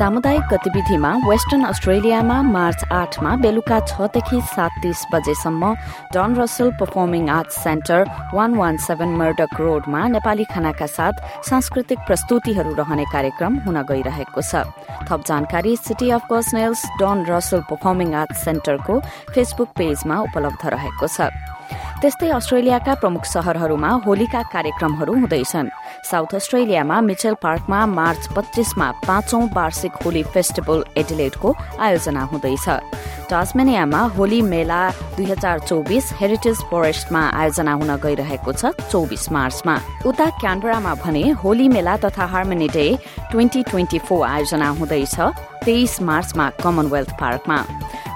सामुदायिक गतिविधिमा वेस्टर्न अस्ट्रेलियामा मार्च आठमा बेलुका छदेखि सात तीस बजेसम्म Don Russell performing arts centre one one seven Murdoch रोडमा नेपाली खानाका साथ सांस्कृतिक प्रस्तुतिहरू रहने कार्यक्रम हुन गइरहेको छ। थप जानकारी सिटी अफ पर्सनल्स डन रसल पर्फर्मिङ आर्ट्स सेन्टरको फेसबुक पेजमा उपलब्ध रहेको छ। त्यस्तै अस्ट्रेलियाका प्रमुख शहरहरूमा होलीका कार्यक्रमहरू हुँदैछन्। साउथ अस्ट्रेलियामा मिचेल पार्कमा मार्च पच्चीसमा पाँचौं वार्षिक होली फेस्टिभल एडिलेटको आयोजना हुँदैछ। टास्मेनियामा होली मेला दुई हजार चौबिस हेरिटेज फरेस्टमा आयोजना हुन गइरहेको छ चौबिस मार्चमा। उता क्यानबरामा भने होली मेला तथा harmony day twenty twenty four आयोजना हुँदैछ तेइस मार्चमा कमनवेल्थ पार्कमा।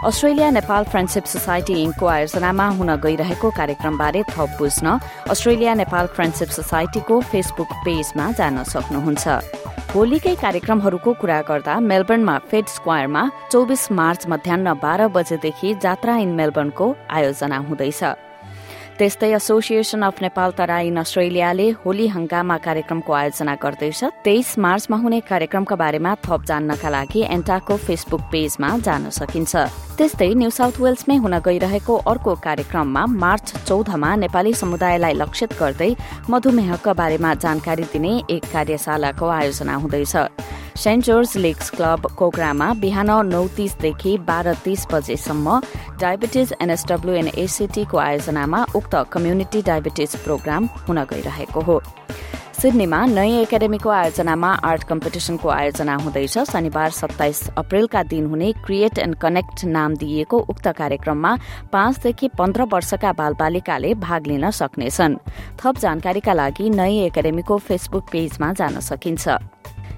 अस्ट्रेलिया नेपाल फ्रेन्डसिप सोसाइटी इङ्कको आयोजनामा हुन गइरहेको कार्यक्रमबारे थप बुझ्न अस्ट्रेलिया नेपाल फ्रेन्डसिप सोसाइटीको फेसबुक पेजमा जान सक्नुहुन्छ। होलीकै कार्यक्रमहरूको कुरा गर्दा मेलबर्नमा फेड स्क्वायरमा चौबिस मार्च मध्याह बाह्र बजेदेखि जात्रा इन मेलबर्नको आयोजना हुँदैछ। त्यस्तै एसोसिएसन अफ नेपाल तराइन अस्ट्रेलियाले होली हंगामा कार्यक्रमको आयोजना गर्दैछ तेइस मार्चमा हुने कार्यक्रमका बारेमा थप जान्नका लागि एन्टाको फेसबुक पेजमा जान सकिन्छ। त्यस्तै न्यू साउथ वेल्समै हुन गइरहेको अर्को कार्यक्रममा मार्च चौधमा नेपाली समुदायलाई लक्षित गर्दै मधुमेहका बारेमा जानकारी दिने एक कार्यशालाको आयोजना हुँदैछ। सेन्ट जर्ज लेक्स क्लब कोग्रामा बिहान नौ तीसदेखि बाह्र तीस बजेसम्म डायबिटिज एनएसडब्ल्यू एन एसिटीको आयोजनामा उक्त कम्युनिटी डायबिटिज प्रोग्राम हुन गइरहेको हो। सिडनीमा नयाँ एकाडेमीको आयोजनामा आर्ट कम्पिटिसनको आयोजना हुँदैछ। शनिबार सत्ताइस अप्रेलका दिन हुने क्रिएट एण्ड कनेक्ट नाम दिइएको उक्त कार्यक्रममा पाँचदेखि पन्ध्र वर्षका बालबालिकाले भाग लिन सक्नेछन्। थप जानकारीका लागि नयाँ एकाडेमीको फेसबुक पेजमा जान सकिन्छ।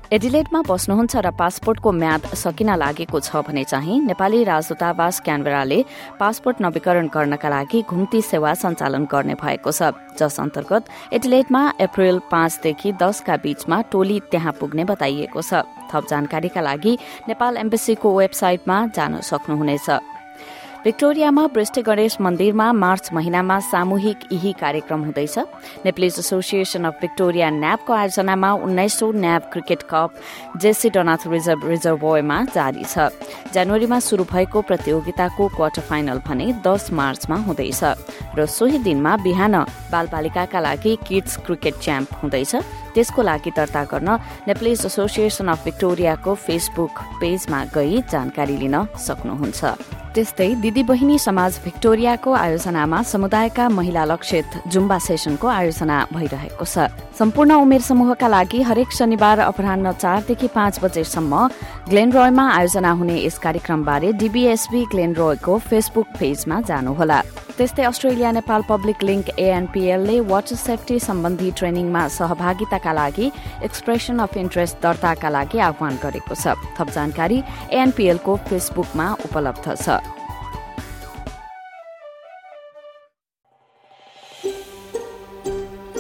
एडिलेटमा बस्नुहुन्छ र पासपोर्टको म्याद सकिन लागेको छ भने चाहिँ नेपाली राजदूतावास क्यानबेराले पासपोर्ट नवीकरण गर्नका लागि घुम्ती सेवा सञ्चालन गर्ने भएको छ। जस अन्तर्गत एडिलेटमा अप्रेल पाँचदेखि दसका बीचमा टोली त्यहाँ पुग्ने बताइएको छ। थप जानकारीका लागि नेपाल एम्बेसीको वेबसाइटमा जान सक्नुहुनेछ। भिक्टोरियामा वृष्टि गणेश मन्दिरमा मार्च महिनामा सामूहिक यही कार्यक्रम हुँदैछ। नेप्लिज एसोसिएसन अफ भिक्टोरिया न्याबको आयोजनामा उन्नाइसौं न्याब cricket cup JC Donath reserve रिजर्भोयमा जारी छ। जनवरीमा शुरू भएको प्रतियोगिताको क्वार्टर फाइनल भने दस मार्चमा हुँदैछ। र सोही दिनमा बिहान बालबालिकाका लागि किड्स क्रिकेट च्याम्प हुँदैछ। त्यसको लागि दर्ता गर्न नेप्लिज एसोसिएसन अफ भिक्टोरियाको फेसबुक पेजमा गई जानकारी लिन सक्नुहुन्छ। त्यस्तै दिदी बहिनी समाज भिक्टोरियाको आयोजनामा समुदायका महिला लक्षित जुम्बा सेसनको आयोजना भइरहेको छ। सम्पूर्ण उमेर समूहका लागि हरेक शनिबार अपरान्न चारदेखि पाँच बजेसम्म ग्लेन रोयमा आयोजना हुने यस कार्यक्रमबारे डिबिएसबी ग्लेन रोयको फेसबुक पेजमा जानुहोला। त्यस्तै अस्ट्रेलिया नेपाल पब्लिक लिङ्क एएनपीएलले वाटर सेफ्टी सम्बन्धी ट्रेनिङमा सहभागिताका लागि एक्सप्रेसन अफ इन्ट्रेस्ट दर्ताका लागि आह्वान गरेको छ। थप जानकारी एएनपीएलको फेसबुकमा उपलब्ध छ।